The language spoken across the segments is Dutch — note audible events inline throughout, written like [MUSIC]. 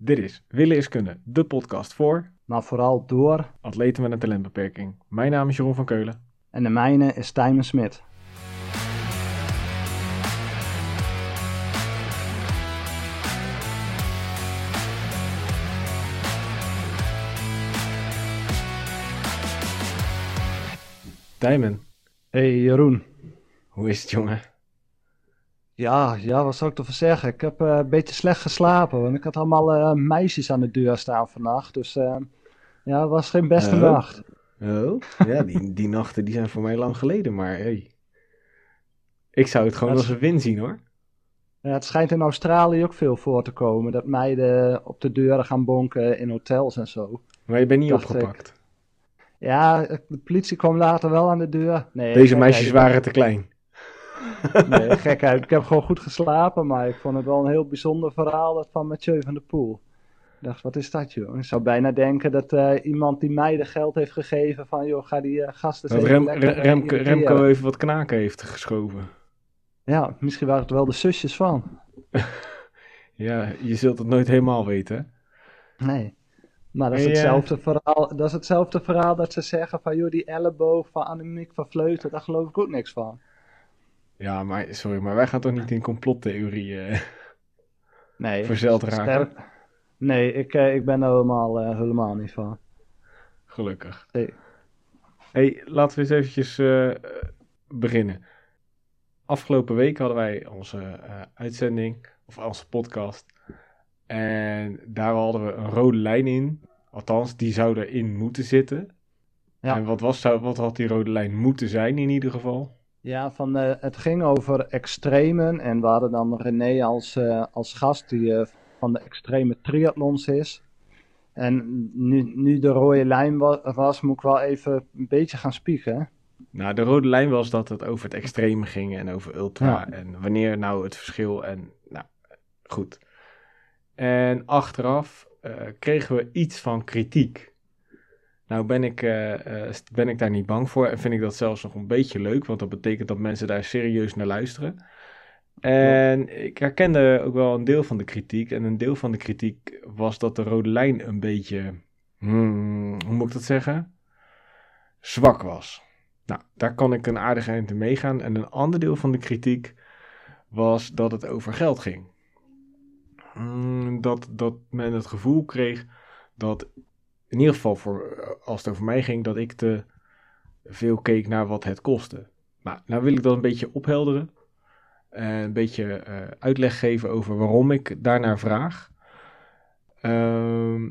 Dit is Willen is Kunnen, de podcast voor maar vooral door. atleten met een talentbeperking. Mijn naam is Jeroen van Keulen. En de mijne is Tijmen Smit. Tijmen, Hey Jeroen. hoe is het jongen? Ja, ja, wat zou ik ervoor zeggen? Ik heb eh, een beetje slecht geslapen, want ik had allemaal eh, meisjes aan de deur staan vannacht. Dus eh, ja, het was geen beste Oh. nacht. Oh, ja, die, die nachten die zijn voor mij lang geleden, maar hey. Ik zou het gewoon Dat als een win zien hoor. Ja, het schijnt in Australië ook veel voor te komen, dat meiden op de deuren gaan bonken in hotels en zo. Maar je bent niet Dacht opgepakt. Ja, de politie kwam later wel aan de deur. Nee, Deze meisjes waren te klein. [LAUGHS] Nee, gekheid. Ik heb gewoon goed geslapen, maar ik vond het wel een heel bijzonder verhaal dat van Mathieu van der Poel. Ik dacht, wat is dat joh? Ik zou bijna denken dat eh, iemand die meiden geld heeft gegeven van joh, ga die eh, gasten Dat Rem, Remco, even wat knaken heeft geschoven. Ja, misschien waren het wel de zusjes van. [LAUGHS] Ja, je zult het nooit helemaal weten. Nee. Maar dat is, eh, hetzelfde verhaal, dat is hetzelfde verhaal dat ze zeggen van joh, die elleboog van Annemiek van Vleuten, daar geloof ik ook niks van. Ja, maar sorry, maar wij gaan toch niet in complottheorieën Nee. verzeld raken? sterk- Nee, ik, eh, ik ben er helemaal, eh, helemaal niet van. Gelukkig. Nee. hey, laten we eens eventjes eh, beginnen. Afgelopen week hadden wij onze eh, uitzending, of onze podcast. En daar hadden we een rode lijn in. Althans, die zou erin moeten zitten. Ja. En wat, was, zou, wat had die rode lijn moeten zijn in ieder geval? Ja, van, eh, het ging over extremen en we hadden dan René als, eh, als gast die eh, van de extreme triathlons is. En nu, nu de rode lijn wa- was, moet ik wel even een beetje gaan spieken. Nou, de rode lijn was dat het over het extreme ging en over ultra. Ja. En wanneer nou het verschil en nou, goed. En achteraf kregen we iets van kritiek. Nou ben ik, eh, eh, ben ik daar niet bang voor en vind ik dat zelfs nog een beetje leuk, want dat betekent dat mensen daar serieus naar luisteren. En ik herkende ook wel een deel van de kritiek. En een deel van de kritiek was dat de rode lijn een beetje, hmm, hoe moet ik dat zeggen? Zwak was. Nou, daar kan ik een aardig eind in meegaan. En een ander deel van de kritiek was dat het over geld ging. Mm, dat, dat men het gevoel kreeg dat, in ieder geval voor, als het over mij ging, dat ik te veel keek naar wat het kostte. Nou, nou wil ik dat een beetje ophelderen. Eh, een beetje eh, uitleg geven over waarom ik daarnaar vraag. Ehm,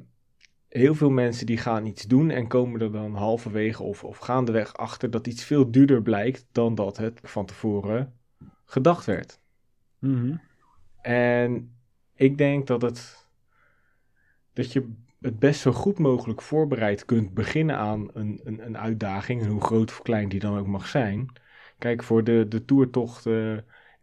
heel veel mensen die gaan iets doen en komen er dan halverwege of, of gaandeweg achter dat iets veel duurder blijkt dan dat het van tevoren gedacht werd. En ik denk dat het dat je het best zo goed mogelijk voorbereid kunt beginnen aan een, een, een uitdaging, en hoe groot of klein die dan ook mag zijn. Kijk, voor de, de toertocht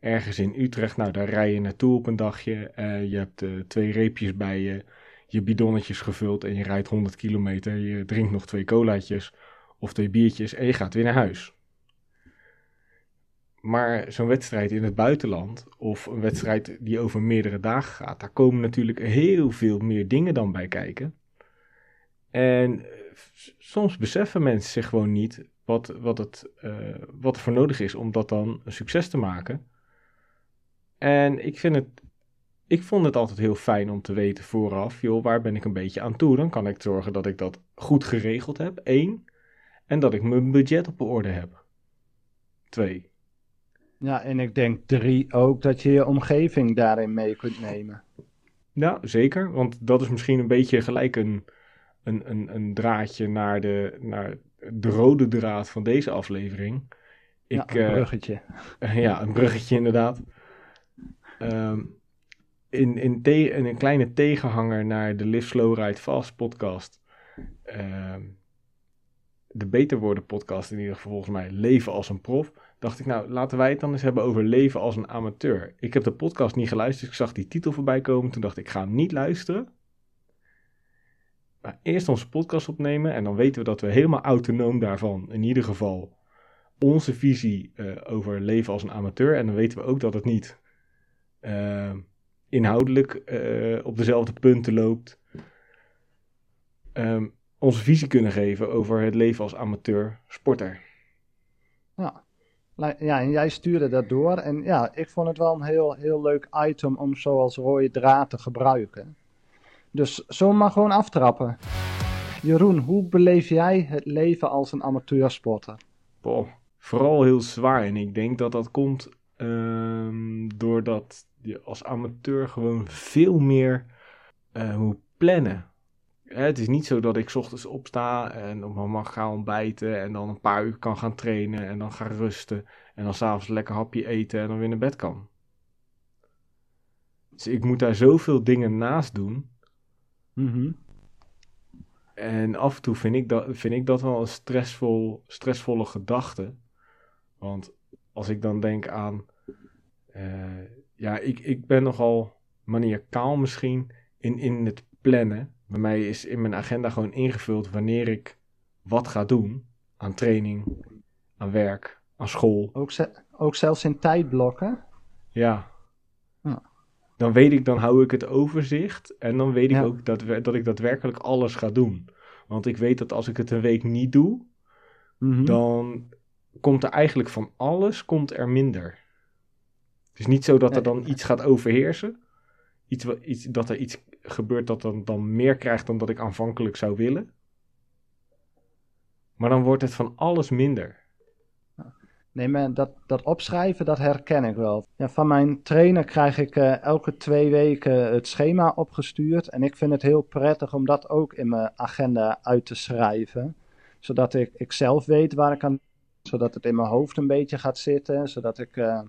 ergens in Utrecht, nou daar rij je naartoe op een dagje. eh, je hebt eh, twee reepjes bij je, je bidonnetjes gevuld en je rijdt 100 kilometer. Je drinkt nog twee colaatjes of twee biertjes en je gaat weer naar huis. Maar zo'n wedstrijd in het buitenland, of een wedstrijd die over meerdere dagen gaat, daar komen natuurlijk heel veel meer dingen dan bij kijken. En eh, soms beseffen mensen zich gewoon niet wat, wat, het, eh, wat er voor nodig is om dat dan een succes te maken. En ik, vind het, ik vond het altijd heel fijn om te weten vooraf, joh, waar ben ik een beetje aan toe? Dan kan ik zorgen dat ik dat goed geregeld heb, één. En dat ik mijn budget op orde heb. Twee. Ja, en ik denk drie ook dat je je omgeving daarin mee kunt nemen. Nou, zeker. Want dat is misschien een beetje gelijk een, een, een, een draadje naar de, naar de rode draad van deze aflevering. Ik, ja, een eh, bruggetje. [LAUGHS] ja, een bruggetje inderdaad. Ehm, in, in, te- in een kleine tegenhanger naar de Live Slow Ride Fast podcast. ehm, de Beter Worden podcast in ieder geval volgens mij. Leven als een prof. Dacht ik nou, laten wij het dan eens hebben over leven als een amateur. Ik heb de podcast niet geluisterd. Ik zag die titel voorbij komen. Toen dacht ik, ga niet luisteren. Maar eerst onze podcast opnemen. En dan weten we dat we helemaal autonoom daarvan. In ieder geval onze visie eh, over leven als een amateur. En dan weten we ook dat het niet eh, inhoudelijk eh, op dezelfde punten loopt, ehm, onze visie kunnen geven over het leven als amateur sporter. Ja. Ja, en jij stuurde dat door. En ja, ik vond het wel een heel, heel leuk item om zo als rode draad te gebruiken. Dus zo maar gewoon aftrappen. Jeroen, hoe beleef jij het leven als een amateursporter? Boah, vooral heel zwaar. En ik denk dat dat komt um, doordat je als amateur gewoon veel meer uh, moet plannen. Het is niet zo dat ik ochtends opsta en op mijn mag ga ontbijten en dan een paar uur kan gaan trainen en dan ga rusten en dan s'avonds lekker hapje eten en dan weer naar bed kan. Dus ik moet daar zoveel dingen naast doen. Mm En af en toe vind ik dat, vind ik dat wel een stressvol, stressvolle gedachte. Want als ik dan denk aan. Uh, ja, ik, ik ben nogal maniacaal misschien in, in het plannen. Bij mij is in mijn agenda gewoon ingevuld wanneer ik wat ga doen. Aan training, aan werk, aan school. Ook, ook zelfs in tijdblokken? Ja. Dan weet ik, dan hou ik het overzicht. En dan weet ik ook dat, dat ik daadwerkelijk alles ga doen. Want ik weet dat als ik het een week niet doe, mhm. dan komt er eigenlijk van alles komt er minder. Het is niet zo dat er dan iets gaat overheersen. Iets, iets, dat er iets gebeurt dat dan, dan meer krijgt dan dat ik aanvankelijk zou willen. Maar dan wordt het van alles minder. Nee, maar dat, dat opschrijven, dat herken ik wel. Ja, van mijn trainer krijg ik uh, elke twee weken het schema opgestuurd. En ik vind het heel prettig om dat ook in mijn agenda uit te schrijven. Zodat ik, ik zelf weet waar ik aan zodat het in mijn hoofd een beetje gaat zitten. Zodat ik uh,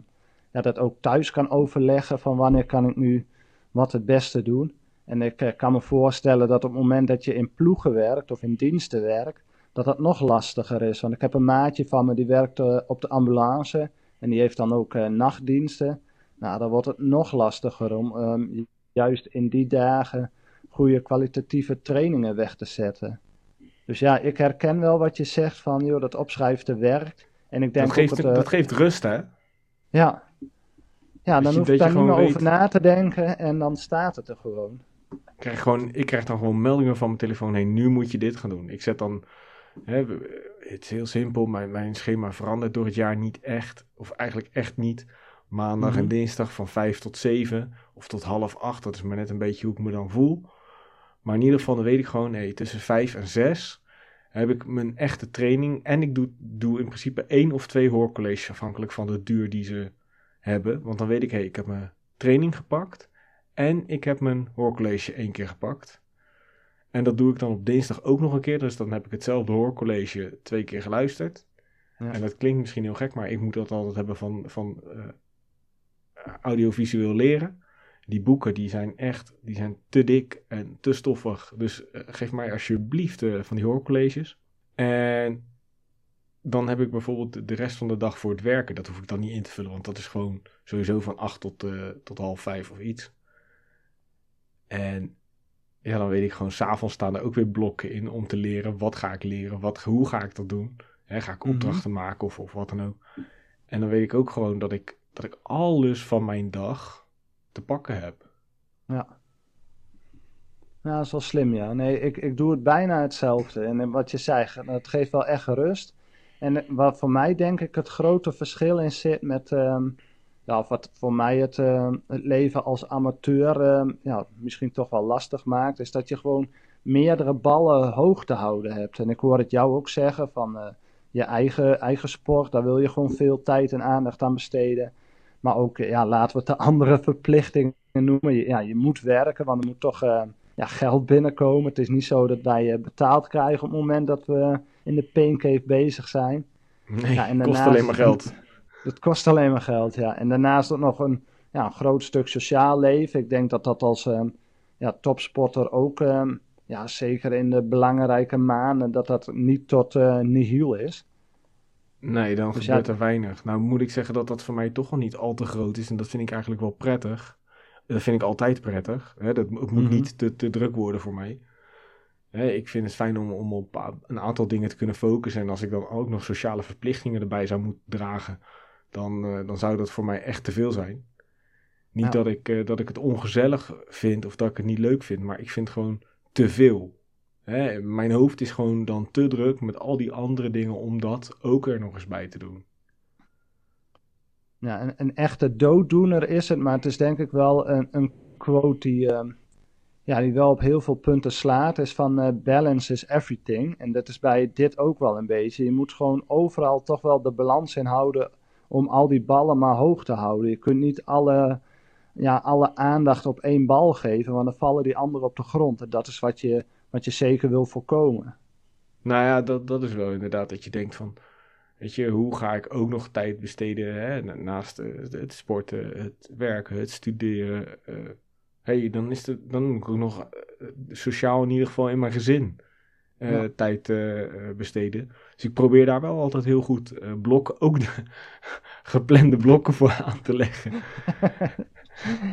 ja, dat ook thuis kan overleggen van wanneer kan ik nu wat het beste doen. En ik uh, kan me voorstellen dat op het moment dat je in ploegen werkt of in diensten werkt, dat dat nog lastiger is. Want ik heb een maatje van me die werkt uh, op de ambulance en die heeft dan ook nachtdiensten. Nou, dan wordt het nog lastiger om um, juist in die dagen goede kwalitatieve trainingen weg te zetten. Dus ja, ik herken wel wat je zegt van, joh, dat opschrijven werkt. En ik denk dat, geeft, het, uh, dat geeft rust, hè? Ja. Ja, dan hoef je daar niet meer over na te denken en dan staat het er gewoon. Ik krijg, gewoon, ik krijg dan gewoon meldingen van mijn telefoon, hé, nu moet je dit gaan doen. Ik zet dan, hè, het is heel simpel, mijn, mijn schema verandert door het jaar niet echt, of eigenlijk echt niet. Maandag mm -hmm. en dinsdag van 5 tot 7 of tot half 8, dat is maar net een beetje hoe ik me dan voel. Maar in ieder geval, dan weet ik gewoon, nee, tussen 5 en 6 heb ik mijn echte training. En ik doe, doe in principe één of twee hoorcolleges, afhankelijk van de duur die ze hebben. Want dan weet ik, hé, hey, ik heb mijn training gepakt. En ik heb mijn hoorcollege één keer gepakt. En dat doe ik dan op dinsdag ook nog een keer. Dus dan heb ik hetzelfde hoorcollege twee keer geluisterd. Ja. En dat klinkt misschien heel gek, maar ik moet dat altijd hebben van, van uh, audiovisueel leren die boeken die zijn echt die zijn te dik en te stoffig. Dus uh, geef mij alsjeblieft uh, van die hoorcolleges. En dan heb ik bijvoorbeeld de rest van de dag voor het werken. Dat hoef ik dan niet in te vullen, want dat is gewoon sowieso van 8 tot, uh, tot half 5 of iets. En ja, dan weet ik gewoon, s'avonds staan er ook weer blokken in om te leren. Wat ga ik leren? Wat, hoe ga ik dat doen? Hè, ga ik opdrachten mm -hmm. maken of, of wat dan ook? En dan weet ik ook gewoon dat ik, dat ik alles van mijn dag te pakken heb. Ja. Ja, dat is wel slim, ja. Nee, ik, ik doe het bijna hetzelfde. En wat je zei, het geeft wel echt rust. En wat voor mij denk ik het grote verschil in zit met... Um, ja, wat voor mij het, uh, het leven als amateur uh, ja, misschien toch wel lastig maakt... is dat je gewoon meerdere ballen hoog te houden hebt. En ik hoor het jou ook zeggen van... Uh, je eigen, eigen sport, daar wil je gewoon veel tijd en aandacht aan besteden. Maar ook, ja, laten we het de andere verplichtingen noemen. Ja, je moet werken, want er moet toch ja, geld binnenkomen. Het is niet zo dat wij uh, betaald krijgen op het moment dat we in de paincave bezig zijn. Nee, ja, en kost alleen maar geld. Het kost alleen maar geld, ja. En daarnaast ook nog een, ja, een groot stuk sociaal leven. Ik denk dat dat als uh, ja, topsporter ook, ja, zeker in de belangrijke maanden, dat dat niet tot nihil is. Nee, dan dus gebeurt ja, er weinig. Nou moet ik zeggen dat dat voor mij toch wel niet al te groot is. En dat vind ik eigenlijk wel prettig. Dat vind ik altijd prettig. Hè? Dat, het moet mm -hmm. niet te, te druk worden voor mij. Hè, ik vind het fijn om, om op een aantal dingen te kunnen focussen. En als ik dan ook nog sociale verplichtingen erbij zou moeten dragen, dan, uh, dan zou dat voor mij echt te veel zijn. Niet dat, ik, eh, dat ik het ongezellig vind of dat ik het niet leuk vind, maar ik vind gewoon te veel. Hè? Mijn hoofd is gewoon dan te druk met al die andere dingen om dat ook er nog eens bij te doen. Ja, een, een echte dooddoener is het, maar het is denk ik wel een, een quote die, ehm, ja, die wel op heel veel punten slaat. Is van uh, balance is everything. En dat is bij dit ook wel een beetje. Je moet gewoon overal toch wel de balans in houden om al die ballen maar hoog te houden. Je kunt niet alle, ja, alle aandacht op één bal geven, want dan vallen die anderen op de grond. En dat is wat je, wat je zeker wil voorkomen. Nou ja, dat, dat is wel inderdaad dat je denkt van Weet je, hoe ga ik ook nog tijd besteden hè, naast uh, het sporten, het werken, het studeren. Uh, hey, dan, is het, dan moet ik ook nog uh, sociaal in ieder geval in mijn gezin ja. tijd besteden. Dus ik probeer daar wel altijd heel goed blokken, ook de [LAUGHS] geplande blokken voor aan te leggen. [LAUGHS]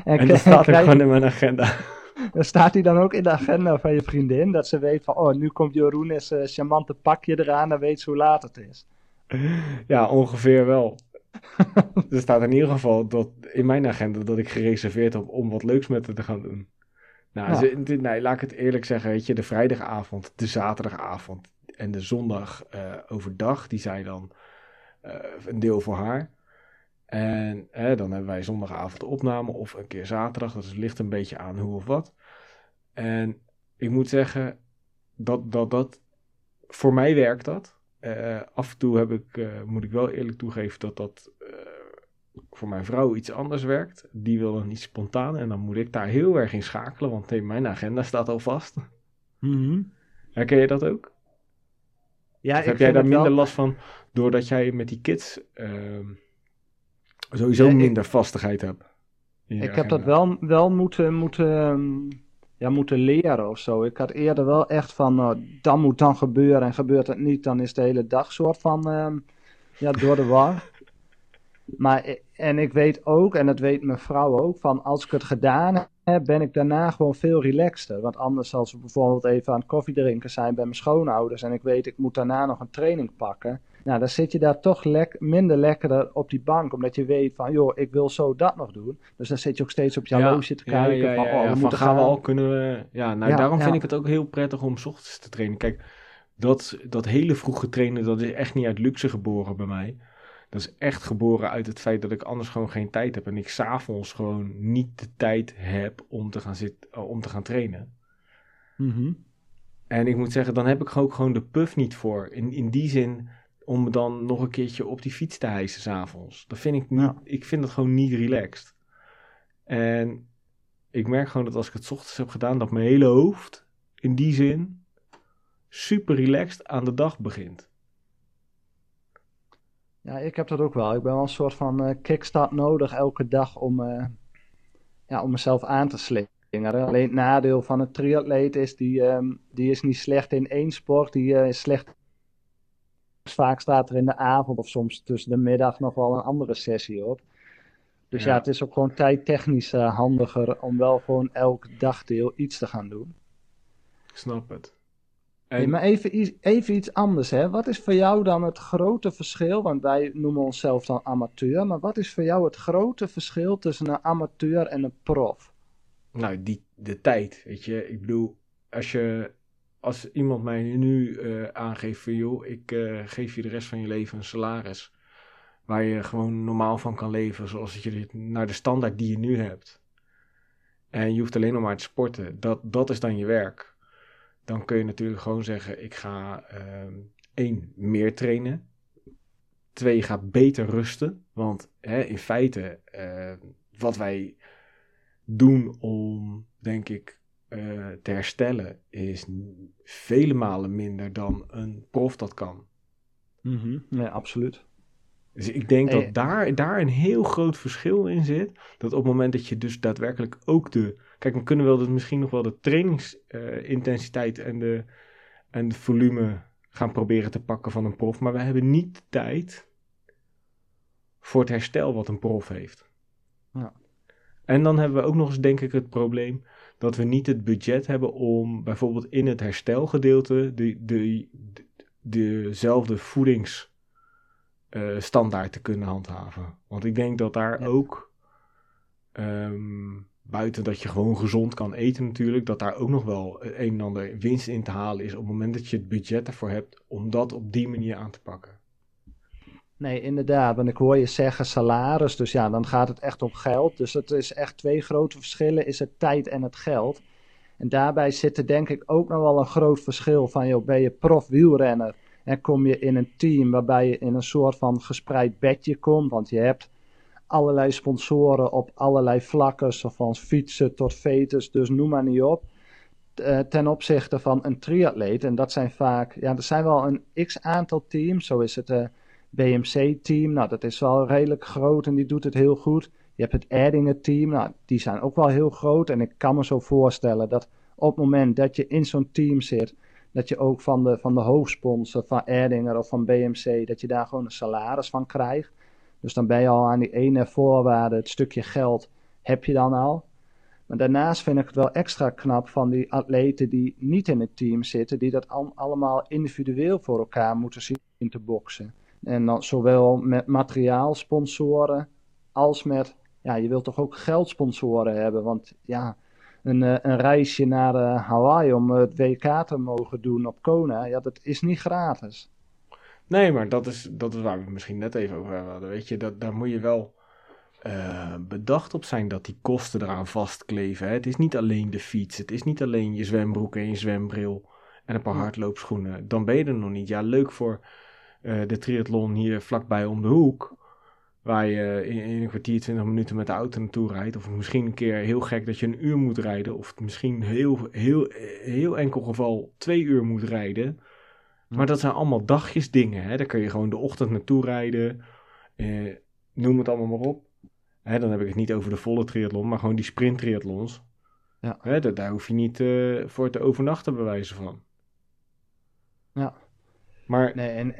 en, en dat staat er gewoon in mijn agenda. [LAUGHS] Dan staat hij dan ook in de agenda van je vriendin, dat ze weet van, oh, nu komt Jeroen's charmante pakje eraan, dan weet ze hoe laat het is. Ja, ongeveer wel. [LAUGHS] er staat in ieder geval dat, in mijn agenda dat ik gereserveerd heb om wat leuks met haar te gaan doen. Nou, ja. nee, laat ik het eerlijk zeggen, weet je, de vrijdagavond, de zaterdagavond en de zondag uh, overdag, die zijn dan uh, een deel voor haar. En dan hebben wij zondagavond de opname of een keer zaterdag, dat ligt een beetje aan hoe of wat. En ik moet zeggen, dat, dat, dat, voor mij werkt dat. Uh, af en toe heb ik, uh, moet ik wel eerlijk toegeven dat dat uh, voor mijn vrouw iets anders werkt. Die wil dan niet spontaan en dan moet ik daar heel erg in schakelen, want hey, mijn agenda staat al vast. Mm Herken je dat ook? Ja, ik heb jij daar minder last van doordat jij met die kids ehm, sowieso minder vastigheid hebt? Ik heb dat wel, wel moeten, moeten ja, moeten leren of zo. Ik had eerder wel echt van, uh, dan moet dan gebeuren en gebeurt het niet, dan is de hele dag soort van, uh, ja, door de war. [LAUGHS] Maar, en ik weet ook, en dat weet mijn vrouw ook, van als ik het gedaan heb, ben ik daarna gewoon veel relaxter. Want anders als we bijvoorbeeld even aan het koffiedrinken zijn bij mijn schoonouders en ik weet ik moet daarna nog een training pakken, nou, dan zit je daar toch lek minder lekkerder op die bank. Omdat je weet van, joh, ik wil zo dat nog doen. Dus dan zit je ook steeds op je ja, horloge te kijken. Ja, van, oh, we moeten gaan. we al kunnen we... Ja, nou, daarom vind ik het ook heel prettig om s ochtends te trainen. Kijk, dat, dat hele vroege trainen, dat is echt niet uit luxe geboren bij mij. Dat is echt geboren uit het feit dat ik anders gewoon geen tijd heb. En ik s'avonds gewoon niet de tijd heb om te gaan, zitten, om te gaan trainen. Mm En ik moet zeggen, dan heb ik ook gewoon de puff niet voor. In, in die zin om dan nog een keertje op die fiets te hijsen s'avonds. Dat vind ik niet, ik vind dat gewoon niet relaxed. En ik merk gewoon dat als ik het ochtends heb gedaan, dat mijn hele hoofd in die zin super relaxed aan de dag begint. Ja, ik heb dat ook wel. Ik ben wel een soort van uh, kickstart nodig elke dag om, uh, ja, om mezelf aan te slingeren. Alleen het nadeel van een triatleet is, die, um, die is niet slecht in één sport, die uh, is slecht Vaak staat er in de avond of soms tussen de middag nog wel een andere sessie op. Dus ja, het is ook gewoon tijdtechnisch uh, handiger om wel gewoon elk dagdeel iets te gaan doen. Ik snap het. En... maar even, even iets anders, hè. Wat is voor jou dan het grote verschil? Want wij noemen onszelf dan amateur. Maar wat is voor jou het grote verschil tussen een amateur en een prof? Nou, die, de tijd, weet je. Ik bedoel, als je als iemand mij nu uh, aangeeft van joh, ik uh, geef je de rest van je leven een salaris. Waar je gewoon normaal van kan leven, zoals je naar de standaard die je nu hebt. En je hoeft alleen nog maar te sporten. Dat, dat is dan je werk. Dan kun je natuurlijk gewoon zeggen: ik ga uh, één, meer trainen. Twee, ga beter rusten. Want hè, in feite, uh, wat wij doen om, denk ik, uh, te herstellen is vele malen minder dan een prof dat kan. Mm Nee, absoluut. Dus ik denk dat daar, daar een heel groot verschil in zit. Dat op het moment dat je dus daadwerkelijk ook de. Kijk, we kunnen wel dat misschien nog wel de trainingsintensiteit uh, en, de, en de volume gaan proberen te pakken van een prof. Maar we hebben niet de tijd voor het herstel wat een prof heeft. Ja. En dan hebben we ook nog eens, denk ik, het probleem dat we niet het budget hebben om bijvoorbeeld in het herstelgedeelte de, de, de, dezelfde voedingsstandaard uh, te kunnen handhaven. Want ik denk dat daar ook Ehm, buiten dat je gewoon gezond kan eten natuurlijk, dat daar ook nog wel een en ander winst in te halen is op het moment dat je het budget ervoor hebt om dat op die manier aan te pakken. Nee, inderdaad. Want ik hoor je zeggen salaris, dus ja, dan gaat het echt om geld. Dus het is echt twee grote verschillen, is het tijd en het geld. En daarbij zit er denk ik ook nog wel een groot verschil van, joh, ben je prof wielrenner en kom je in een team waarbij je in een soort van gespreid bedje komt, want je hebt allerlei sponsoren op allerlei vlakken, van fietsen tot veters, dus noem maar niet op. Eh, ten opzichte van een triatleet, en dat zijn vaak, ja, er zijn wel een x aantal teams, zo is het uh, BMC-team, nou dat is wel redelijk groot en die doet het heel goed. Je hebt het Erdingen-team, nou die zijn ook wel heel groot en ik kan me zo voorstellen dat op het moment dat je in zo'n team zit, dat je ook van de, van de hoofdsponsor van Erdinger of van BMC, dat je daar gewoon een salaris van krijgt. Dus dan ben je al aan die ene voorwaarde, het stukje geld, heb je dan al. Maar daarnaast vind ik het wel extra knap van die atleten die niet in het team zitten, die dat allemaal individueel voor elkaar moeten zien te boksen. En dan zowel met materiaalsponsoren als met, ja, je wilt toch ook geldsponsoren hebben, want ja, een, eh, een reisje naar uh, Hawaii om het WK te mogen doen op Kona, ja, dat is niet gratis. Nee, maar dat is, dat is waar we het misschien net even over hadden. Weet je, dat, daar moet je wel uh, bedacht op zijn dat die kosten eraan vastkleven. Hè? Het is niet alleen de fiets, het is niet alleen je zwembroek en je zwembril en een paar hardloopschoenen. Dan ben je er nog niet. Ja, leuk voor de triathlon hier vlakbij om de hoek. Waar je in, in, een kwartier, 20 minuten met de auto naartoe rijdt. Of misschien een keer heel gek dat je een uur moet rijden. Of misschien heel, heel, heel enkel geval twee uur moet rijden. Maar dat zijn allemaal dagjes dingen. Hè? Daar kun je gewoon de ochtend naartoe rijden. Eh, noem het allemaal maar op. Hè, dan heb ik het niet over de volle triathlon, maar gewoon die sprint triathlons. Ja. Hè, daar, daar, hoef je niet uh, voor te overnachten bewijzen van. Ja. Maar... Nee, en,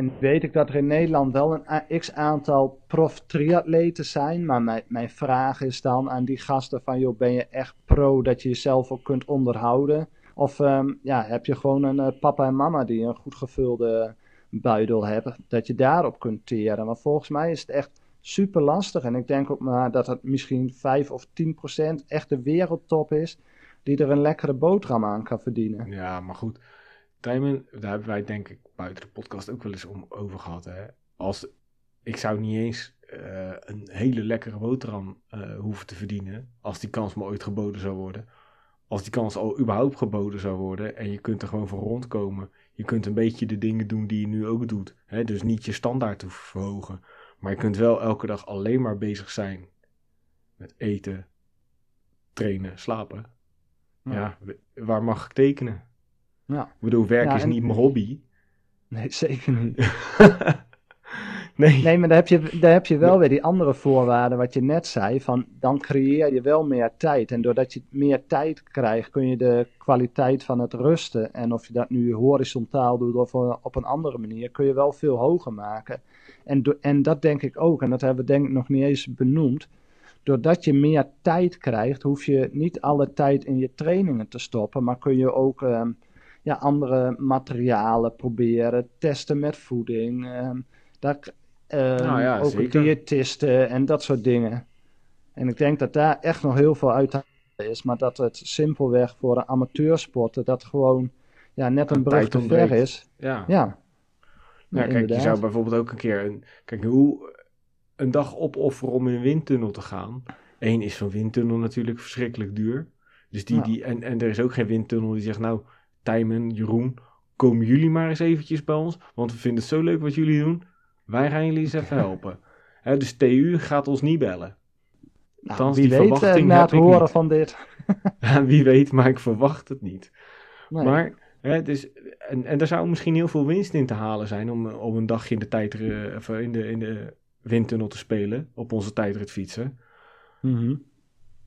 en weet ik dat er in Nederland wel een x aantal prof triatleten zijn. Maar mijn, mijn vraag is dan aan die gasten van... joh, ben je echt pro dat je jezelf ook kunt onderhouden... Of um, ja, heb je gewoon een uh, papa en mama die een goed gevulde buidel hebben, dat je daarop kunt teren. Maar volgens mij is het echt super lastig. En ik denk ook maar dat het misschien 5 of 10 procent echt de wereldtop is, die er een lekkere boterham aan kan verdienen. Ja, maar goed. Tijmen, daar hebben wij denk ik buiten de podcast ook wel eens om over gehad. Hè? Als, ik zou niet eens uh, een hele lekkere boterham uh, hoeven te verdienen, als die kans me ooit geboden zou worden als die kans al überhaupt geboden zou worden en je kunt er gewoon voor rondkomen. Je kunt een beetje de dingen doen die je nu ook doet. Hè? Dus niet je standaard te verhogen. Maar je kunt wel elke dag alleen maar bezig zijn met eten, trainen, slapen. Ja, waar mag ik tekenen? Ja. Ik bedoel, werk is niet mijn hobby. [LAUGHS] Nee, zeker niet. [LAUGHS] Nee. nee, maar daar heb, je, daar heb je wel weer die andere voorwaarden wat je net zei. Van dan creëer je wel meer tijd. En doordat je meer tijd krijgt, kun je de kwaliteit van het rusten. En of je dat nu horizontaal doet of op een andere manier, kun je wel veel hoger maken. En, en dat denk ik ook, en dat hebben we denk ik nog niet eens benoemd. Doordat je meer tijd krijgt, hoef je niet alle tijd in je trainingen te stoppen. Maar kun je ook um, ja, andere materialen proberen, testen met voeding. Um, daar, uh, nou ja, ook zeker. diëtisten en dat soort dingen. En ik denk dat daar echt nog heel veel uit is, maar dat het simpelweg voor een amateursporter dat gewoon ja, net een brug te ver is. Ja. Ja, ja kijk, je zou bijvoorbeeld ook een keer een, kijk, hoe een dag opofferen om in een windtunnel te gaan. Eén is zo'n windtunnel natuurlijk verschrikkelijk duur. Dus die, die, en, en er is ook geen windtunnel die zegt, nou, Tijmen, Jeroen, komen jullie maar eens eventjes bij ons, want we vinden het zo leuk wat jullie doen. Wij gaan jullie eens even helpen. [LAUGHS] He, dus TU gaat ons niet bellen. Nou, wie die weet uh, na het horen van dit. [LAUGHS] wie weet, maar ik verwacht het niet. Maar, hè, dus, en, en er zou misschien heel veel winst in te halen zijn om, om een dagje in de, tijd, uh, in, de, in de windtunnel te spelen, op onze tijdrit fietsen. Mm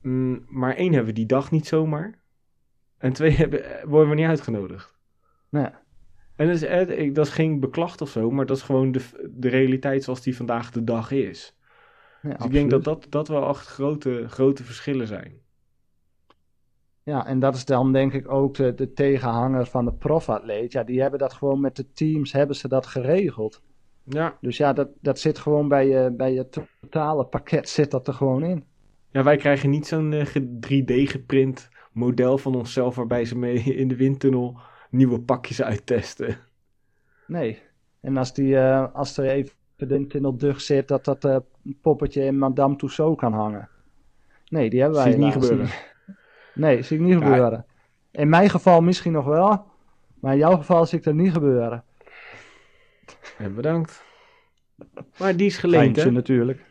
mm, maar één, hebben we die dag niet zomaar. En twee, [LAUGHS] hebben, eh, worden we niet uitgenodigd. Nee. En dat is, dat is geen beklacht of zo, maar dat is gewoon de, de realiteit zoals die vandaag de dag is. Ja, dus ik denk dat, dat dat wel echt grote, grote verschillen zijn. Ja, en dat is dan denk ik ook de, de tegenhanger van de profatleet. Ja, die hebben dat gewoon met de teams, hebben ze dat geregeld. Ja. Dus ja, dat, dat zit gewoon bij je, bij je totale pakket, zit dat er gewoon in. Ja, wij krijgen niet zo'n 3D geprint model van onszelf waarbij ze mee [LAUGHS] in de windtunnel nieuwe pakjes uittesten. Nee. En als, die, uh, als er even de tunnel dug zit, dat dat uh, poppetje in Madame Tussauds kan hangen. Nee, die hebben wij zie niet gebeuren. Nee, zie ik niet gebeuren. In mijn geval misschien nog wel, maar in jouw geval zie ik dat niet gebeuren. En bedankt. Maar die is geleend, hè? natuurlijk.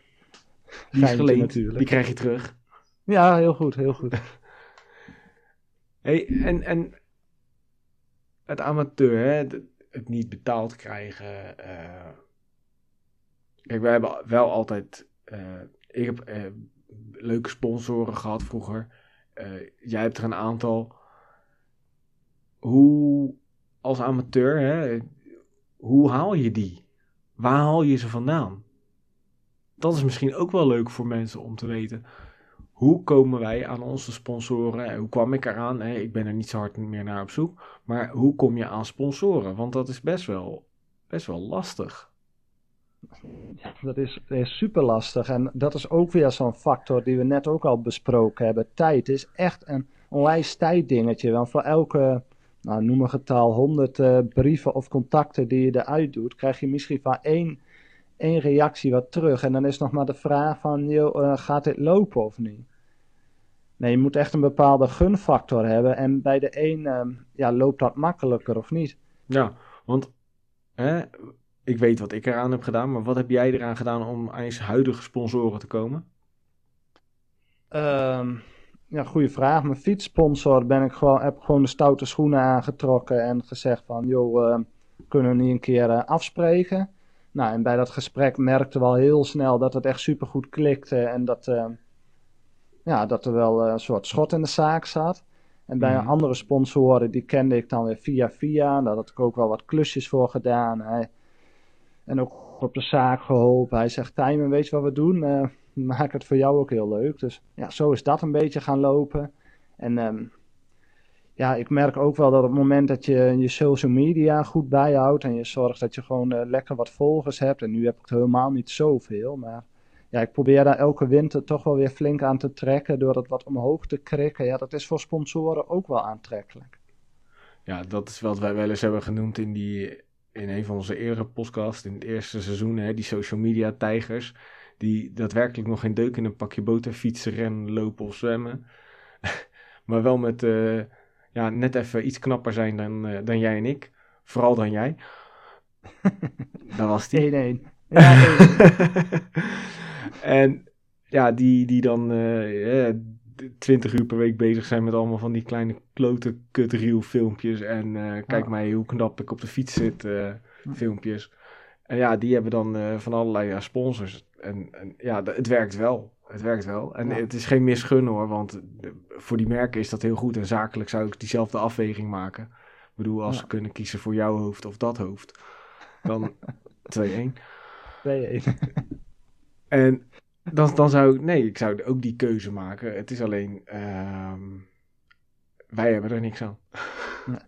Die is geleend, natuurlijk. die krijg je terug. Ja, heel goed, heel goed. Hey, en, en het amateur, hè, het niet betaald krijgen. Uh... Kijk, wij hebben wel altijd. Uh, ik heb uh, leuke sponsoren gehad vroeger. jij hebt er een aantal. Hoe, als amateur, hè, hoe haal je die? Waar haal je ze vandaan? Dat is misschien ook wel leuk voor mensen om te weten hoe komen wij aan onze sponsoren? Hoe kwam ik eraan? Ik ben er niet zo hard meer naar op zoek. Maar hoe kom je aan sponsoren? Want dat is best wel, best wel lastig. Dat is, is super lastig. En dat is ook weer zo'n factor die we net ook al besproken hebben. Tijd is echt een onwijs tijddingetje. Want voor elke, nou, noem een getal, 100 uh, eh, brieven of contacten die je eruit doet, krijg je misschien van één één reactie wat terug. En dan is nog maar de vraag van, joh, uh, gaat dit lopen of niet? Nee, je moet echt een bepaalde gunfactor hebben. En bij de een uh, ja, loopt dat makkelijker of niet. Ja, want hè, ik weet wat ik eraan heb gedaan. Maar wat heb jij eraan gedaan om aan je huidige sponsoren te komen? Um, ja, goede vraag. Mijn fietssponsor ben ik gewoon, heb gewoon de stoute schoenen aangetrokken en gezegd van, joh, uh, kunnen we niet een keer uh, afspreken? Nou, en bij dat gesprek merkte we al heel snel dat het echt supergoed klikte en dat, uh, ja, dat er wel een soort schot in de zaak zat. En bij mm. andere sponsoren, die kende ik dan weer via via. Daar had ik ook wel wat klusjes voor gedaan. Hij, en ook op de zaak geholpen. Hij zegt, Tijmen, weet je wat we doen? Uh, maak het voor jou ook heel leuk. Dus ja, zo is dat een beetje gaan lopen. En um, ja, ik merk ook wel dat op het moment dat je je social media goed bijhoudt en je zorgt dat je gewoon uh, lekker wat volgers hebt, en nu heb ik er helemaal niet zoveel, maar ja, ik probeer daar elke winter toch wel weer flink aan te trekken door het wat omhoog te krikken. Ja, dat is voor sponsoren ook wel aantrekkelijk. Ja, dat is wat wij wel eens hebben genoemd in, die, in een van onze eerdere podcasts, in het eerste seizoen, hè, die social media tijgers, die daadwerkelijk nog geen deuk in een pakje boter fietsen, rennen, lopen of zwemmen. [LAUGHS] maar wel met... Uh, ja, net even iets knapper zijn dan, uh, dan jij en ik. Vooral dan jij. [LAUGHS] Daar was die. 1-1. Ja, [LAUGHS] en ja, die, die dan uh, eh, 20 uur per week bezig zijn met allemaal van die kleine klote kutreel filmpjes. En uh, kijk mij hoe knap ik op de fiets zit filmpjes. En ja, die hebben dan van allerlei sponsors. En, en ja, het werkt wel. Het werkt wel. En het is geen misgun hoor, want voor die merken is dat heel goed. En zakelijk zou ik diezelfde afweging maken. Ik bedoel, als ze kunnen kiezen voor jouw hoofd of dat hoofd, dan [LAUGHS] 2-1. 2-1. [LAUGHS] en dan, dan zou ik, nee, ik zou ook die keuze maken. Het is alleen, uh, wij hebben er niks aan. [LAUGHS] nee.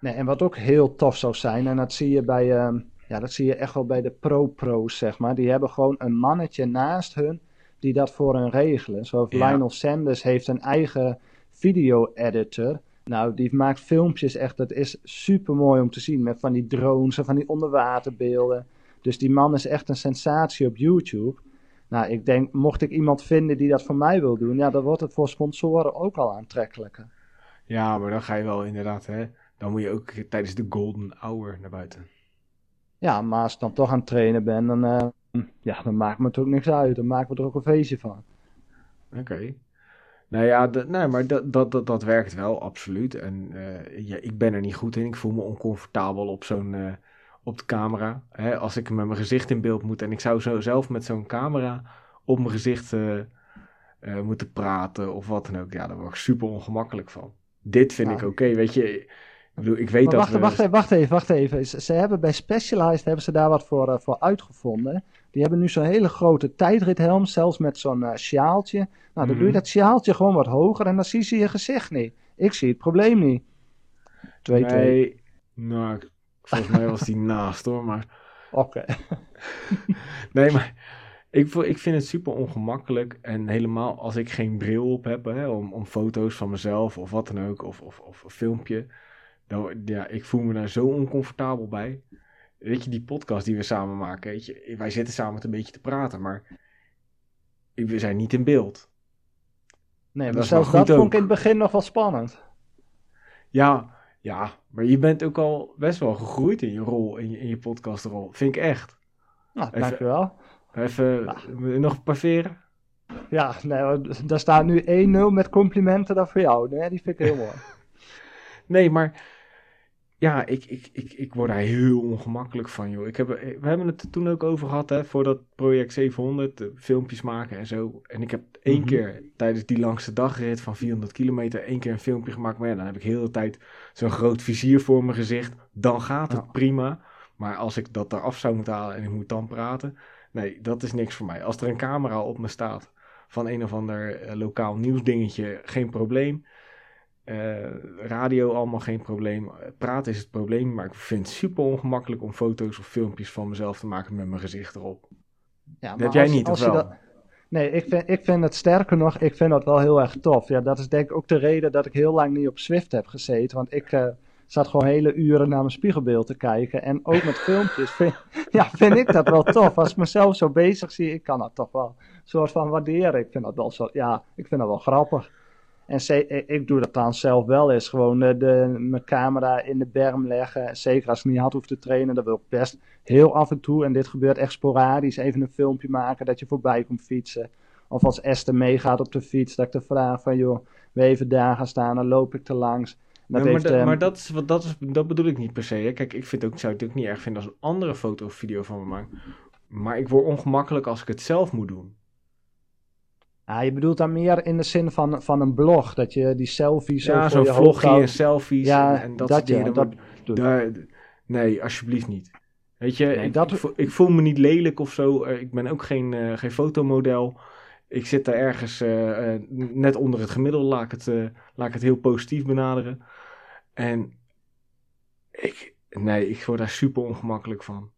nee. en wat ook heel tof zou zijn, en dat zie je bij, uh, ja, dat zie je echt wel bij de pro-pro's, zeg maar. Die hebben gewoon een mannetje naast hun die dat voor hen regelen. Zoals Lionel Sanders heeft een eigen video-editor. Nou, die maakt filmpjes echt, dat is super mooi om te zien. Met van die drones en van die onderwaterbeelden. Dus die man is echt een sensatie op YouTube. Nou, ik denk, mocht ik iemand vinden die dat voor mij wil doen, ja, dan wordt het voor sponsoren ook al aantrekkelijker. Ja, maar dan ga je wel inderdaad, hè. Dan moet je ook tijdens de golden hour naar buiten. Ja, maar als ik dan toch aan het trainen ben, dan, uh, ja, dan maakt me het ook niks uit. Dan maken we er ook een feestje van. Oké. Nou ja, nee, maar dat, dat, dat, dat werkt wel, absoluut. En uh, ja, ik ben er niet goed in. Ik voel me oncomfortabel op zo'n uh, op de camera. Hè, als ik met mijn gezicht in beeld moet en ik zou zo zelf met zo'n camera op mijn gezicht uh, moeten praten of wat dan ook. Ja, daar word ik super ongemakkelijk van. Dit vind ik oké, weet je ik weet dat wacht, wacht, even, wacht even, wacht even. Ze, hebben bij Specialized hebben ze daar wat voor, uh, voor uitgevonden. Die hebben nu zo'n hele grote tijdrithelm, zelfs met zo'n uh, sjaaltje. Nou, dan doe je mhm. dat sjaaltje gewoon wat hoger en dan zie je je gezicht niet. Ik zie het probleem niet. 2-2. Nee, nou, volgens mij was die [LAUGHS] naast hoor, maar... Oké. [LAUGHS] nee, maar Ik, ik vind het super ongemakkelijk. En helemaal als ik geen bril op heb hè, om, om foto's van mezelf of wat dan ook, of, of, of een filmpje. Dan, ja, ik voel me daar zo oncomfortabel bij. Weet je, die podcast die we samen maken, weet je, wij zitten samen het een beetje te praten, maar we zijn niet in beeld. Nee, dat maar wel zelfs dat vond ik in het begin nog wel spannend. Ja, ja, maar je bent ook al best wel gegroeid in je rol, in je, in je podcastrol. Vind ik echt. Nou, Even- dankjewel. Even nog een paar veren. Ja, nee, daar staat nu 1-0 met complimenten dan voor jou. Nee, die vind ik heel [LAUGHS] mooi. Nee, maar ja, ik, ik, ik, ik word daar heel ongemakkelijk van, joh. Ik heb, we hebben het er toen ook over gehad, hè, voor dat project 700, de filmpjes maken en zo. En ik heb één Mhm. keer tijdens die langste dagrit van 400 kilometer één keer een filmpje gemaakt. Maar ja, dan heb ik heel de tijd zo'n groot vizier voor mijn gezicht. Dan gaat het Ja. prima. Maar als ik dat eraf zou moeten halen en ik moet dan praten, nee, dat is niks voor mij. Als er een camera op me staat van een of ander eh, lokaal nieuwsdingetje, geen probleem. Eh, radio allemaal geen probleem. Praten is het probleem, maar ik vind het super ongemakkelijk om foto's of filmpjes van mezelf te maken met mijn gezicht erop. Ja, Dat heb jij niet, of je wel? dat- Nee, ik vind, ik vind het sterker nog, ik vind dat wel heel erg tof. Ja, dat is denk ik ook de reden dat ik heel lang niet op Swift heb gezeten. Want ik eh, zat gewoon hele uren naar mijn spiegelbeeld te kijken. En ook met filmpjes vind, [LAUGHS] ja, vind ik dat wel tof. Als ik mezelf zo bezig zie, ik kan dat toch wel een soort van waarderen. Ik vind dat wel zo, ja, ik vind dat wel grappig. En ze- ik, doe dat dan zelf wel eens. Gewoon eh, de, mijn camera in de berm leggen. Zeker als ik niet hard hoef te trainen, dat wil ik best heel af en toe, en dit gebeurt echt sporadisch, even een filmpje maken dat je voorbij komt fietsen. Of als Esther meegaat op de fiets, dat ik de vraag van, joh, we even daar gaan staan, dan loop ik te langs. Dat Ja, maar, heeft, da- ehm, maar dat, is, wat- dat, is, dat bedoel ik niet per se. Hè. Kijk, ik vind ook, zou het ook niet erg vinden als een andere foto of video van me maakt. Maar ik word ongemakkelijk als ik het zelf moet doen. Ja, je bedoelt dan meer in de zin van, van een blog, dat je die selfie zo ja, zo'n vlogje en selfies Ja, en, en dat, soort dingen. dat daar, nee, alsjeblieft niet. Weet je, Nee, ik, dat- ik, voel, ik voel me niet lelijk of zo. Eh, ik ben ook geen, eh, geen fotomodel. Ik zit daar ergens eh, net onder het gemiddelde, laat ik het, laat ik het heel positief benaderen. En ik, nee, ik word daar super ongemakkelijk van.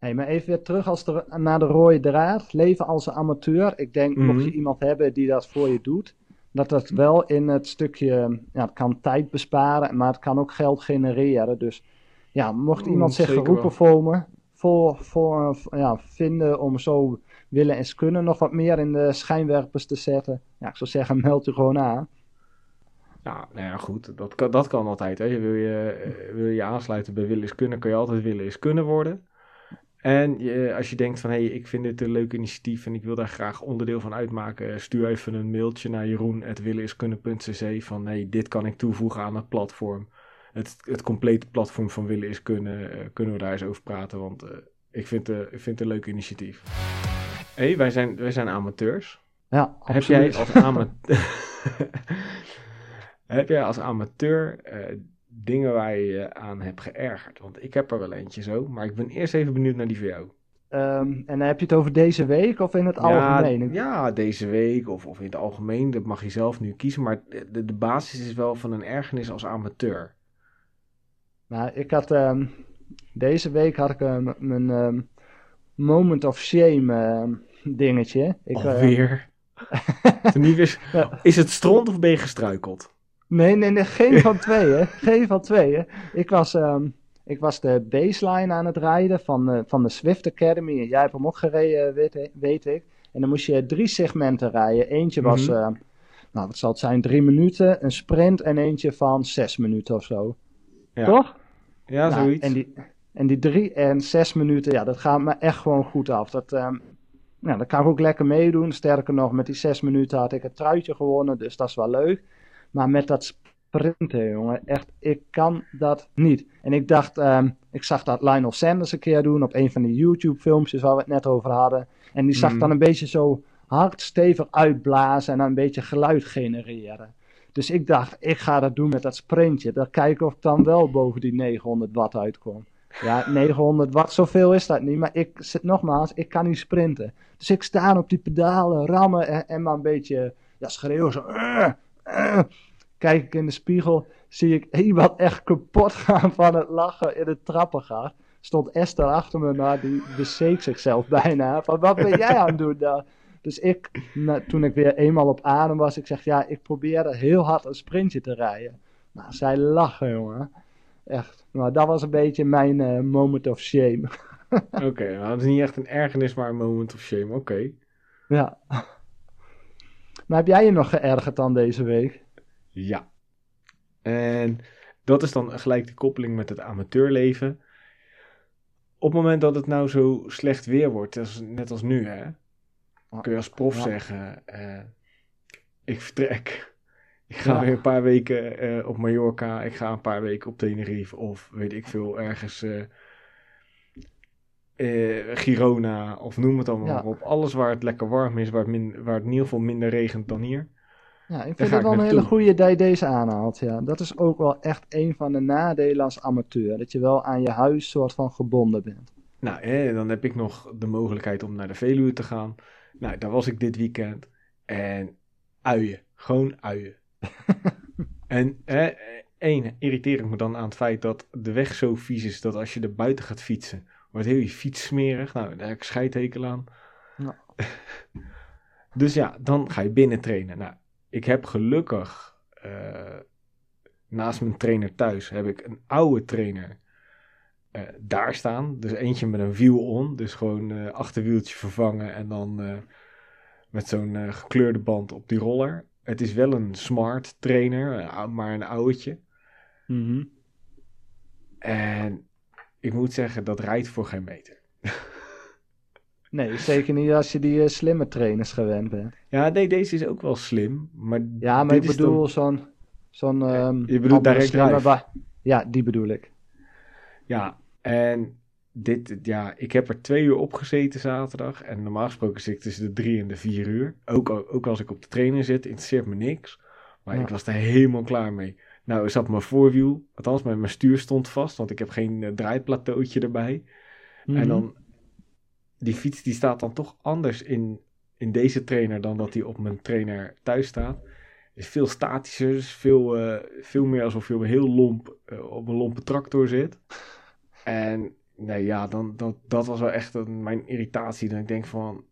Hey, maar even weer terug als de, naar de rode draad. Leven als een amateur. Ik denk, Mhm. mocht je iemand hebben die dat voor je doet, dat dat wel in het stukje, ja, het kan tijd besparen, maar het kan ook geld genereren. Dus ja, mocht Mm, iemand zich geroepen voelen, voor, voor, ja, vinden om zo willen en kunnen nog wat meer in de schijnwerpers te zetten, ja, ik zou zeggen, [LAUGHS] meld u gewoon aan. Ja, nou ja, goed. Dat kan, dat kan altijd. Hè. Wil, je, eh, wil je aansluiten bij willen is kunnen, kan je altijd willen is kunnen worden. En je, als je denkt van, hé, hey, ik vind dit een leuk initiatief en ik wil daar graag onderdeel van uitmaken, stuur even een mailtje naar jeroen.willeniskunnen.cc van, hé, hey, dit kan ik toevoegen aan het platform. Het, het complete platform van Willen is Kunnen, eh, kunnen we daar eens over praten, want eh, ik, vind, eh, ik vind het een leuk initiatief. Hé, hey, wij, zijn, wij zijn amateurs. Ja, Heb jij als amateur, [LAUGHS] heb jij als amateur eh, dingen waar je je aan hebt geërgerd? Want ik heb er wel eentje zo, maar ik ben eerst even benieuwd naar die van jou. Ehm, en dan heb je het over deze week of in het algemeen? Ja, deze week of, of in het algemeen, dat mag je zelf nu kiezen. Maar de, de basis is wel van een ergernis als amateur. Nou, ik had ehm, deze week had ik ehm, mijn moment of shame dingetje. Ik, Alweer. [LAUGHS] Ja. Is het stront of ben je gestruikeld? Nee, nee, nee, geen van [LAUGHS] tweeën. Geen van tweeën. Ik was, ehm, ik was de baseline aan het rijden van, eh, van de Swift Academy. En jij hebt hem ook gereden, weet, weet ik. En dan moest je drie segmenten rijden. Eentje was, eh, nou wat zal het zijn, drie minuten. Een sprint en eentje van zes minuten of zo. Ja. Toch? Ja, Nou, zoiets. En die, en die drie en zes minuten, ja, dat gaat me echt gewoon goed af. Dat, ehm nou, dat kan ik ook lekker meedoen. Sterker nog, met die zes minuten had ik het truitje gewonnen, dus dat is wel leuk. Maar met dat sprinten, jongen, echt, ik kan dat niet. En ik dacht, ehm, ik zag dat Lionel Sanders een keer doen op een van die YouTube-filmpjes waar we het net over hadden. En die zag Mhm. dan een beetje zo hard stevig uitblazen en dan een beetje geluid genereren. Dus ik dacht, ik ga dat doen met dat sprintje. Dan kijken of ik dan wel boven die 900 watt uitkom. Ja, 900 watt, zoveel is dat niet. Maar ik zit nogmaals, ik kan niet sprinten. Dus ik sta op die pedalen, rammen en, en maar een beetje ja, schreeuwen. Zo, "Eh, eh." Kijk ik in de spiegel, zie ik iemand echt kapot gaan van het lachen in het trappengat. stond Esther achter me, maar die bezeek zichzelf bijna. Van, wat ben jij aan het doen daar? Dus ik, toen ik weer eenmaal op adem was, ik zeg, ja, ik probeerde heel hard een sprintje te rijden. Nou, zij lachen, jongen. Echt. Maar dat was een beetje mijn eh, moment of shame. [LAUGHS] Oké, nou, dat is niet echt een ergernis, maar een moment of shame. Oké. Ja. Maar heb jij je nog geërgerd dan deze week? Ja. En dat is dan gelijk de koppeling met het amateurleven. Op het moment dat het nou zo slecht weer wordt, net als nu, hè, kun je als prof zeggen: uh, Ik vertrek. Ik ga weer een paar weken uh, op Mallorca. Ik ga een paar weken op Tenerife. Of weet ik veel, ergens. Uh, Girona. Of noem het allemaal ja. op. Alles waar het lekker warm is. Waar het, min, waar het in ieder geval minder regent dan hier. Ja, ik vind het wel een hele goede dat je deze aanhaalt. Ja. Dat is ook wel echt een van de nadelen als amateur. Dat je wel aan je huis soort van gebonden bent. Nou, dan heb ik nog de mogelijkheid om naar de Veluwe te gaan. Nou, daar was ik dit weekend. En uien. Gewoon uien. [LAUGHS] en eh, één, irriteer ik me dan aan het feit dat de weg zo vies is dat als je er buiten gaat fietsen, wordt heel je fiets smerig. Nou, daar heb ik scheidhekel aan. [LAUGHS] dus ja, dan ga je binnen trainen. Nou, ik heb gelukkig uh, naast mijn trainer thuis heb ik een oude trainer uh, daar staan. Dus eentje met een wiel on. Dus gewoon uh, achterwieltje vervangen en dan met zo'n gekleurde band op die roller. Het is wel een smart trainer, maar een oudje. Mm En ik moet zeggen, dat rijdt voor geen meter. [LAUGHS] Nee, zeker niet als je die uh, slimme trainers gewend bent. Ja, nee, deze is ook wel slim. Maar ja, maar ik bedoel zo'n... zo'n um, je bedoelt direct drive? Ja, die bedoel ik. Ja, en dit, ja, ik heb er twee uur op gezeten zaterdag. En normaal gesproken zit ik tussen de drie en de vier uur. Ook, ook als ik op de trainer zit, interesseert me niks. Maar ik was er helemaal klaar mee. Nou, ik zat mijn voorwiel, althans mijn, mijn stuur stond vast, want ik heb geen uh, draaiplateautje erbij. En mhm. dan, die fiets die staat dan toch anders in, in deze trainer dan dat die op mijn trainer thuis staat. Is veel statischer, dus veel, uh, veel meer alsof je heel lomp uh, op een lompe tractor zit. En nee, ja, dan, dan, dat was wel echt een, mijn irritatie. Dan ik denk van.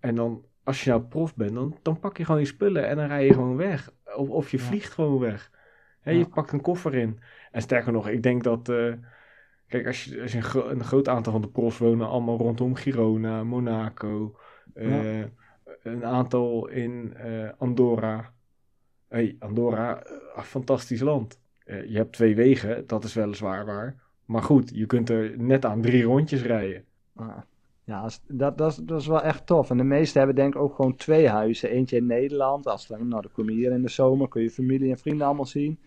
En dan, als je nou prof bent, dan, dan pak je gewoon je spullen en dan rij je gewoon weg. Of, of je vliegt gewoon weg. Je pakt een koffer in. En sterker nog, ik denk dat. Uh, kijk, als je, als je een, gro een, groot aantal van de profs wonen allemaal rondom Girona, Monaco. Uh, een aantal in uh, Andorra. Hey, Andorra, fantastisch land. je hebt twee wegen, dat is weliswaar waar. Maar goed, je kunt er net aan drie rondjes rijden. Ah, ja, dat, dat, dat is wel echt tof. En de meesten hebben denk ik ook gewoon twee huizen. Eentje in Nederland. Als dan, nou, dan kom je hier in de zomer, kun je familie en vrienden allemaal zien.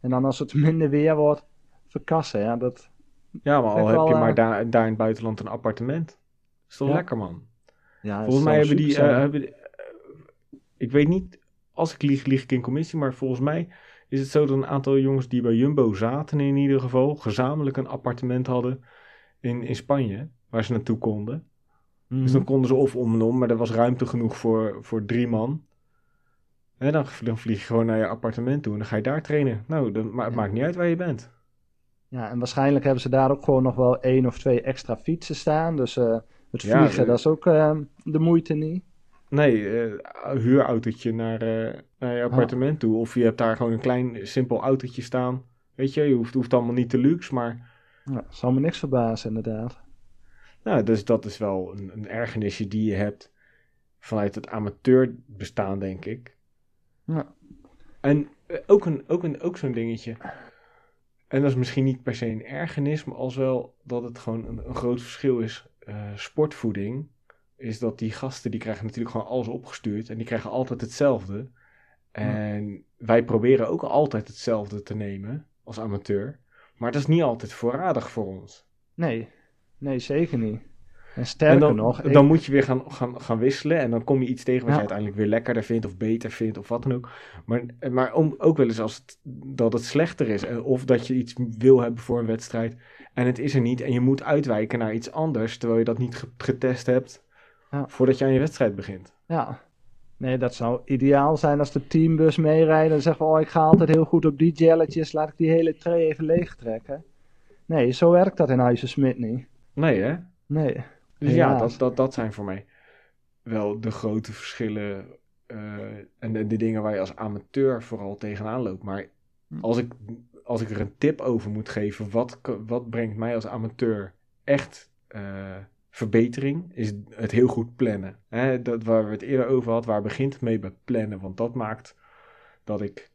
En dan als het [LAUGHS] minder weer wordt, verkassen. Ja, dat, ja maar al heb je maar eh, daar, daar in het buitenland een appartement. Dat is toch lekker, man? Ja, volgens mij hebben die, uh, hebben die, uh, ik weet niet, als ik lieg, lieg ik in commissie, maar volgens mij is het zo dat een aantal jongens die bij Jumbo zaten in ieder geval, gezamenlijk een appartement hadden in, in Spanje, waar ze naartoe konden. Dus dan mhm. konden ze of om en om, maar er was ruimte genoeg voor, voor drie man. En dan, dan vlieg je gewoon naar je appartement toe en dan ga je daar trainen. Nou, dan, maar het maakt niet uit waar je bent. Ja, en waarschijnlijk hebben ze daar ook gewoon nog wel één of twee extra fietsen staan. Dus uh, het vliegen, dat is ook uh, de moeite niet. Nee, uh, huurautootje naar, naar je appartement toe. Of je hebt daar gewoon een klein, simpel autootje staan. Weet je, je hoeft, hoeft allemaal niet te luxe, maar... Ja, zal me niks verbazen, inderdaad. Nou, dus dat is wel een, een ergernisje die je hebt vanuit het amateurbestaan, denk ik. Ja. En uh, ook, een, ook, een, ook zo'n dingetje. En dat is misschien niet per se een ergernis, maar als wel dat het gewoon een, een groot verschil is. sportvoeding is dat die gasten die krijgen natuurlijk gewoon alles opgestuurd en die krijgen altijd hetzelfde. En wij proberen ook altijd hetzelfde te nemen als amateur. Maar dat is niet altijd voorradig voor ons. Nee, nee zeker niet. En sterker dan, nog... Dan moet je weer gaan, gaan, gaan wisselen en dan kom je iets tegen wat je uiteindelijk weer lekkerder vindt of beter vindt of wat dan ook. Maar, maar om, ook wel eens als het, dat het slechter is of dat je iets wil hebben voor een wedstrijd en het is er niet en je moet uitwijken naar iets anders terwijl je dat niet getest hebt ja. voordat je aan je wedstrijd begint. Ja, nee, dat zou ideaal zijn als de teambus meerijden en zeggen: Oh, ik ga altijd heel goed op die jelletjes, laat ik die hele tray even leegtrekken. Nee, zo werkt dat in Huizen Smit niet. Nee, hè? Nee. Dus ja, dat, dat, dat zijn voor mij wel de grote verschillen eh, en de, de dingen waar je als amateur vooral tegenaan loopt. Maar Hm. als ik, als ik er een tip over moet geven, wat, wat brengt mij als amateur echt eh, verbetering, is het heel goed plannen. Hè, dat waar we het eerder over hadden, waar begint het mee bij plannen? Want dat maakt dat ik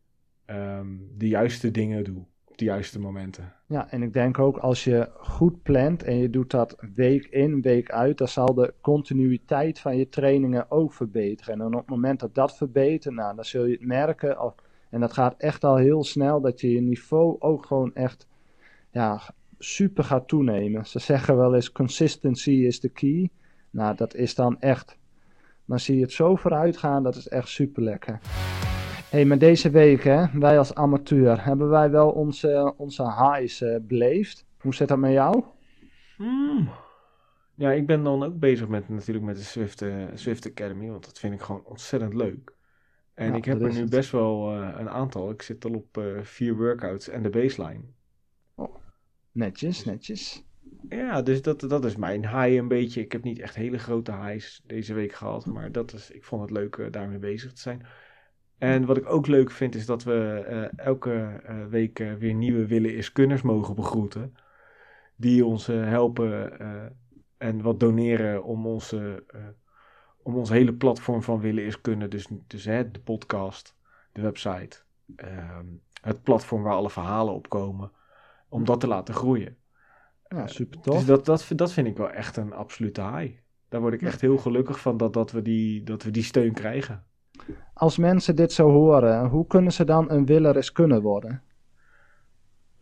ehm, de juiste dingen doe de juiste momenten. Ja, en ik denk ook als je goed plant en je doet dat week in, week uit, dan zal de continuïteit van je trainingen ook verbeteren. En op het moment dat dat verbetert, nou, dan zul je het merken. En dat gaat echt al heel snel, dat je je niveau ook gewoon echt ja, super gaat toenemen. Ze zeggen wel eens, consistency is the key. Nou, dat is dan echt, dan zie je het zo vooruit gaan, dat is echt super lekker. Hey, maar deze week, hè, wij als amateur, hebben wij wel onze, onze highs eh, beleefd. Hoe zit dat met jou? Hmm. Ja, ik ben dan ook bezig met natuurlijk met de Swift, eh, Swift Academy, want dat vind ik gewoon ontzettend leuk. En Ja, ik heb er nu het. best wel eh, een aantal. Ik zit al op vier workouts en de baseline. Netjes, netjes. Ja, dus dat, dat is mijn high een beetje. Ik heb niet echt hele grote highs deze week gehad, maar dat is, ik vond het leuk daarmee bezig te zijn. En wat ik ook leuk vind is dat we eh, elke eh, week eh, weer nieuwe willen is kunners mogen begroeten. Die ons helpen en wat doneren om onze, om ons hele platform van willen is kunnen. Dus, dus hè, de podcast, de website, ehm, het platform waar alle verhalen op komen. Om dat te laten groeien. Ja, super Dus tof. dat, dat, dat vind ik wel echt een absolute high. Daar word ik echt heel gelukkig van dat, dat, we, die, dat we die steun krijgen. Als mensen dit zo horen, hoe kunnen ze dan een willeres kunnen worden?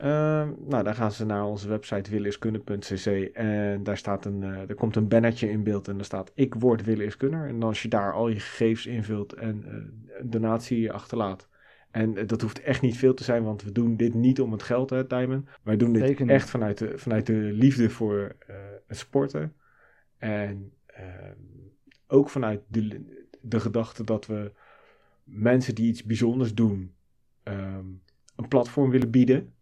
Ehm, nou, dan gaan ze naar onze website willeiskunde.cc en daar, staat een, eh, er komt een bannertje in beeld en daar staat ik word willeiskunner. En als je daar al je gegevens invult en eh, een donatie achterlaat. En eh, dat hoeft echt niet veel te zijn, want we doen dit niet om het geld, hè, Tijmen. Wij doen dit echt vanuit de, vanuit de liefde voor het sporten. En ehm, ook vanuit de, de gedachte dat we mensen die iets bijzonders doen, ehm, een platform willen bieden.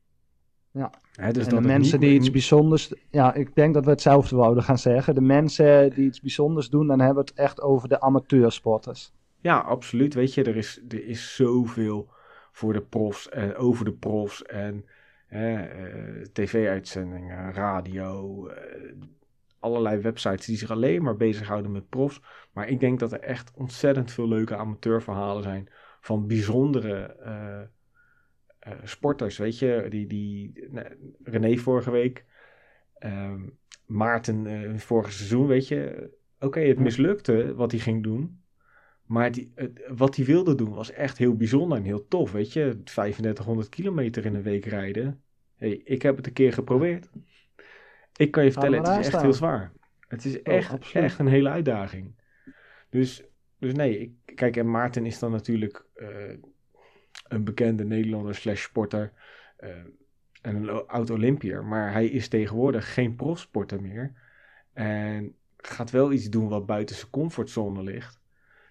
Ja. Dus en dat de mensen die iets bijzonders... Ja, ik denk dat we hetzelfde wouden gaan zeggen. De mensen die iets bijzonders doen, dan hebben we het echt over de amateursporters. Ja, absoluut. Weet je, er is, er is zoveel voor de profs en over de profs en eh, tv-uitzendingen, radio, eh, allerlei websites die zich alleen maar bezighouden met profs. Maar ik denk dat er echt ontzettend veel leuke amateurverhalen zijn van bijzondere eh, eh, sporters. Weet je, die, die nou, René vorige week, ehm, Maarten eh, vorig seizoen, weet je. Oké, het mislukte wat hij ging doen. Maar die, het- wat hij wilde doen was echt heel bijzonder en heel tof. Weet je, 3500 kilometer in een week rijden. Hey, ik heb het een keer geprobeerd. Ik kan je er vertellen, het is echt heel zwaar. Het is Oh, echt, echt een hele uitdaging. Dus, dus nee, ik, kijk, en Maarten is dan natuurlijk eh, een bekende Nederlander slash sporter. eh, en een o- oud Olympiër. Maar hij is tegenwoordig geen profsporter meer. En gaat wel iets doen wat buiten zijn comfortzone ligt.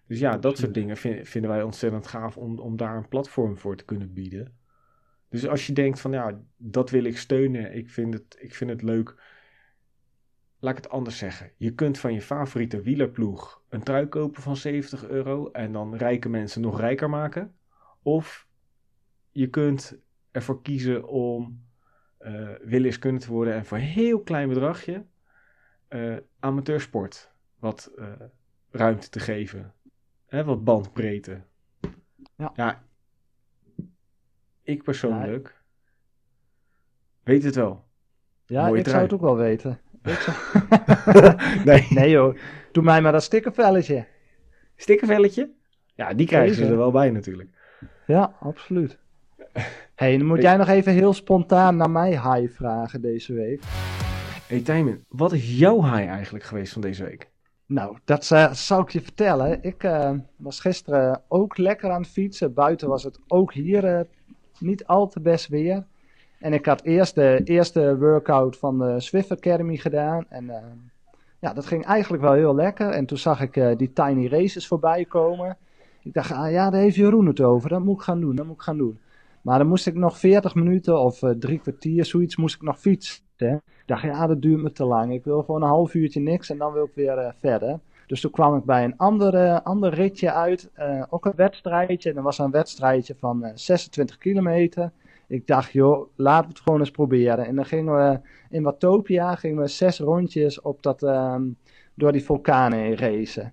Dus ja, dat soort dingen vin- vinden wij ontzettend gaaf om, om daar een platform voor te kunnen bieden. Dus als je denkt van ja, dat wil ik steunen, ik vind het, ik vind het leuk. Laat ik het anders zeggen. Je kunt van je favoriete wielerploeg een trui kopen van 70 euro en dan rijke mensen nog rijker maken. Of je kunt ervoor kiezen om williskundig te worden en voor een heel klein bedragje eh, amateursport wat eh, ruimte te geven. Hè, wat bandbreedte. Ja. ik persoonlijk weet het wel. Ja, Mooie ik zou het ook wel weten. Zou... [LAUGHS] nee. nee joh, doe mij maar dat stickervelletje. Stikkervelletje? Ja, die krijgen ze er wel bij natuurlijk. Ja, absoluut. [LAUGHS] hey, dan moet jij nog even heel spontaan naar mij hi vragen deze week. hey, Tijmen, wat is jouw high eigenlijk geweest van deze week? Nou, dat eh, zal ik je vertellen. Ik eh, was gisteren ook lekker aan het fietsen. Buiten was het ook hier eh, niet al te best weer. En ik had eerst de eerste workout van de Swift Academy gedaan. En eh, ja, dat ging eigenlijk wel heel lekker. En toen zag ik eh, die tiny races voorbij komen. Ik dacht, ah ja, daar heeft Jeroen het over. Dat moet ik gaan doen, dat moet ik gaan doen. Maar dan moest ik nog 40 minuten of eh, drie kwartier, zoiets, moest ik nog fietsen. Ik dacht, ja, dat duurt me te lang. Ik wil gewoon een half uurtje niks en dan wil ik weer verder. Dus toen kwam ik bij een ander, uh, ander ritje uit, ook een wedstrijdje. En dat was een wedstrijdje van 26 kilometer. Ik dacht, joh, laten we het gewoon eens proberen. En dan gingen we in Watopia gingen we zes rondjes op dat, um, door die vulkanen heen racen.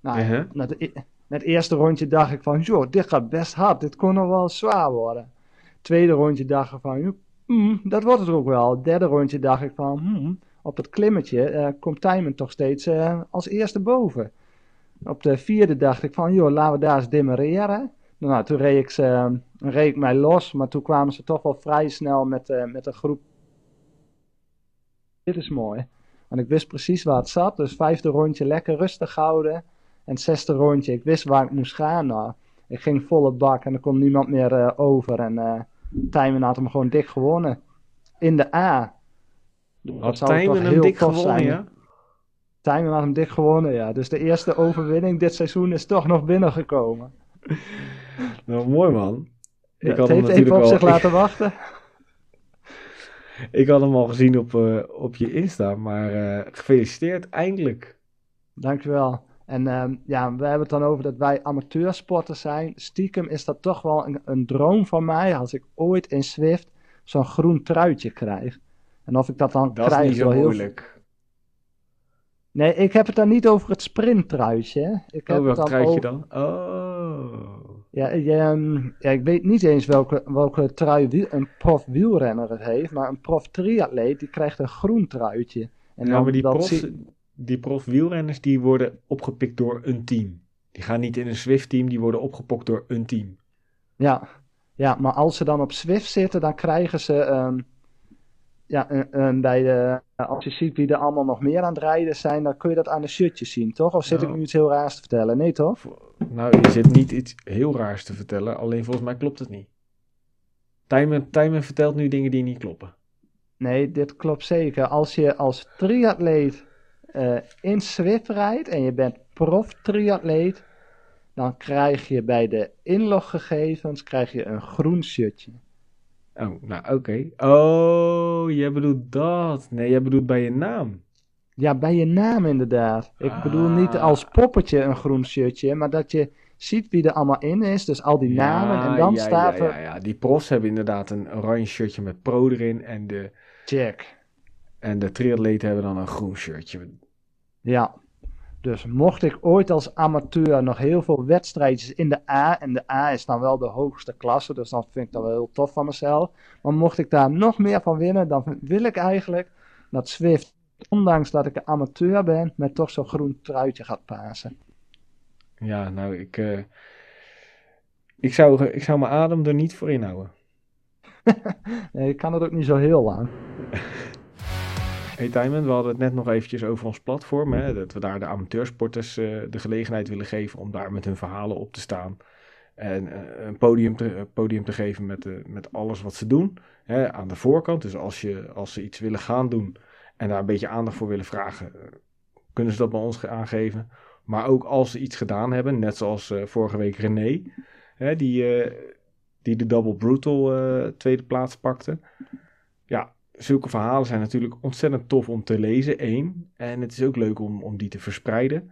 Nou, uh -huh. na, de, na het eerste rondje dacht ik van, joh, dit gaat best hard. Dit kon nog wel zwaar worden. Tweede rondje dacht ik van, hmm, dat wordt het ook wel. Derde rondje dacht ik van, hmm, op het klimmetje uh, komt Tijmen toch steeds uh, als eerste boven. Op de vierde dacht ik van, joh, laten we daar eens demereren. Nou, toen reed ik, ze, reed ik mij los, maar toen kwamen ze toch wel vrij snel met, uh, met een groep. Dit is mooi. Want ik wist precies waar het zat. Dus vijfde rondje lekker rustig houden. En het zesde rondje, ik wist waar ik moest gaan. Nou, ik ging volle bak en er kon niemand meer uh, over. En uh, Tijmen had hem gewoon dik gewonnen. In de A. Had Tijmen hem dik gewonnen, zijn. ja? Tijmen had hem dik gewonnen, ja. Dus de eerste overwinning dit seizoen is toch nog binnengekomen. [LAUGHS] [LAUGHS] Nou, mooi man. Ik ja, had het hem heeft even op al... zich laten [LAUGHS] wachten. ik had hem al gezien op, uh, op je Insta, maar uh, gefeliciteerd, eindelijk. Dankjewel. En uh, ja, we hebben het dan over dat wij amateursporters zijn. Stiekem is dat toch wel een, een droom van mij als ik ooit in Swift zo'n groen truitje krijg. En of ik dat dan dat krijg... Dat is niet zo moeilijk. Nee, ik heb het dan niet over het sprinttruitje. Ik oh, heb welk het truitje over... dan? Oh. Ja, je, ja, ik weet niet eens welke, welke trui wiel, een prof wielrenner het heeft, maar een prof triatleet die krijgt een groen truitje. En ja, maar die prof, zie... die prof wielrenners die worden opgepikt door een team. Die gaan niet in een Swift team, die worden opgepokt door een team. Ja, ja maar als ze dan op Swift zitten, dan krijgen ze um, ja, een, bij de, als je ziet wie er allemaal nog meer aan het rijden zijn, dan kun je dat aan de shirtjes zien, toch? Of zit Nou. ik nu iets heel raars te vertellen? Nee, toch? Nou, je zit niet iets heel raars te vertellen, alleen volgens mij klopt het niet. Tijmen, Tijmen vertelt nu dingen die niet kloppen. Nee, dit klopt zeker. Als je als triatleet eh, in Swift rijdt en je bent prof triatleet, dan krijg je bij de inloggegevens krijg je een groen shirtje. Oh, nou oké. Oh, jij bedoelt dat. Nee, jij bedoelt bij je naam. Ja, bij je naam inderdaad. Ik bedoel niet Ah. als poppetje een groen shirtje, maar dat je ziet wie er allemaal in is. Dus al die namen. En dan ja, staat ja, er ja, ja. Die profs hebben inderdaad een oranje shirtje met pro erin en de, check. en de triatleten hebben dan een groen shirtje. Ja. Dus mocht ik ooit als amateur nog heel veel wedstrijdjes in de A, en de A is dan wel de hoogste klasse, dus dan vind ik dat wel heel tof van mezelf. Maar mocht ik daar nog meer van winnen, dan wil ik eigenlijk dat Swift, ondanks dat ik een amateur ben, met toch zo'n groen truitje gaat pasen. Ja, nou, ik, eh, ik, zou, ik zou mijn adem er niet voor inhouden. [LAUGHS] nee, ik kan het ook niet zo heel lang. [LAUGHS] Hey Tijmen, we hadden het net nog eventjes over ons platform. Hè, dat we daar de amateursporters uh, de gelegenheid willen geven om daar met hun verhalen op te staan. En uh, een podium te, podium te geven met, met alles wat ze doen. Hè, aan de voorkant, dus als, je, als ze iets willen gaan doen en daar een beetje aandacht voor willen vragen, kunnen ze dat bij ons aangeven. Maar ook als ze iets gedaan hebben, net zoals vorige week René, hè, die, die de Double Brutal tweede plaats pakte. Ja, zulke verhalen zijn natuurlijk ontzettend tof om te lezen, één. En het is ook leuk om, om die te verspreiden.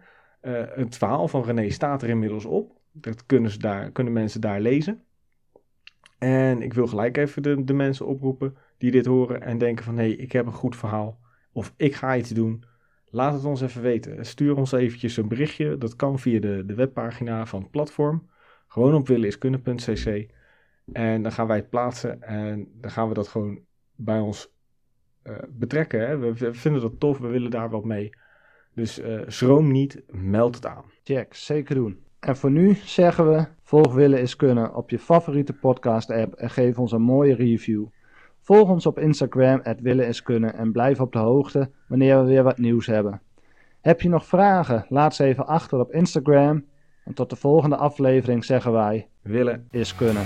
Het verhaal van René staat er inmiddels op. Dat kunnen, ze daar, kunnen mensen daar lezen. En ik wil gelijk even de, de mensen oproepen die dit horen en denken van... hé, hey, ik heb een goed verhaal of ik ga iets doen. Laat het ons even weten. Stuur ons eventjes een berichtje. Dat kan via de, de webpagina van het platform. Gewoon op willeniskunnen.cc. En dan gaan wij het plaatsen en dan gaan we dat gewoon bij ons uh, betrekken. Hè? We, vinden dat tof, we willen daar wat mee. Dus uh, schroom niet, meld het aan. Check, zeker doen. En voor nu zeggen we, volg Willen is Kunnen op je favoriete podcast app en geef ons een mooie review. Volg ons op Instagram, Willen is Kunnen en blijf op de hoogte wanneer we weer wat nieuws hebben. Heb je nog vragen? Laat ze even achter op Instagram. En tot de volgende aflevering zeggen wij, Willen is Kunnen.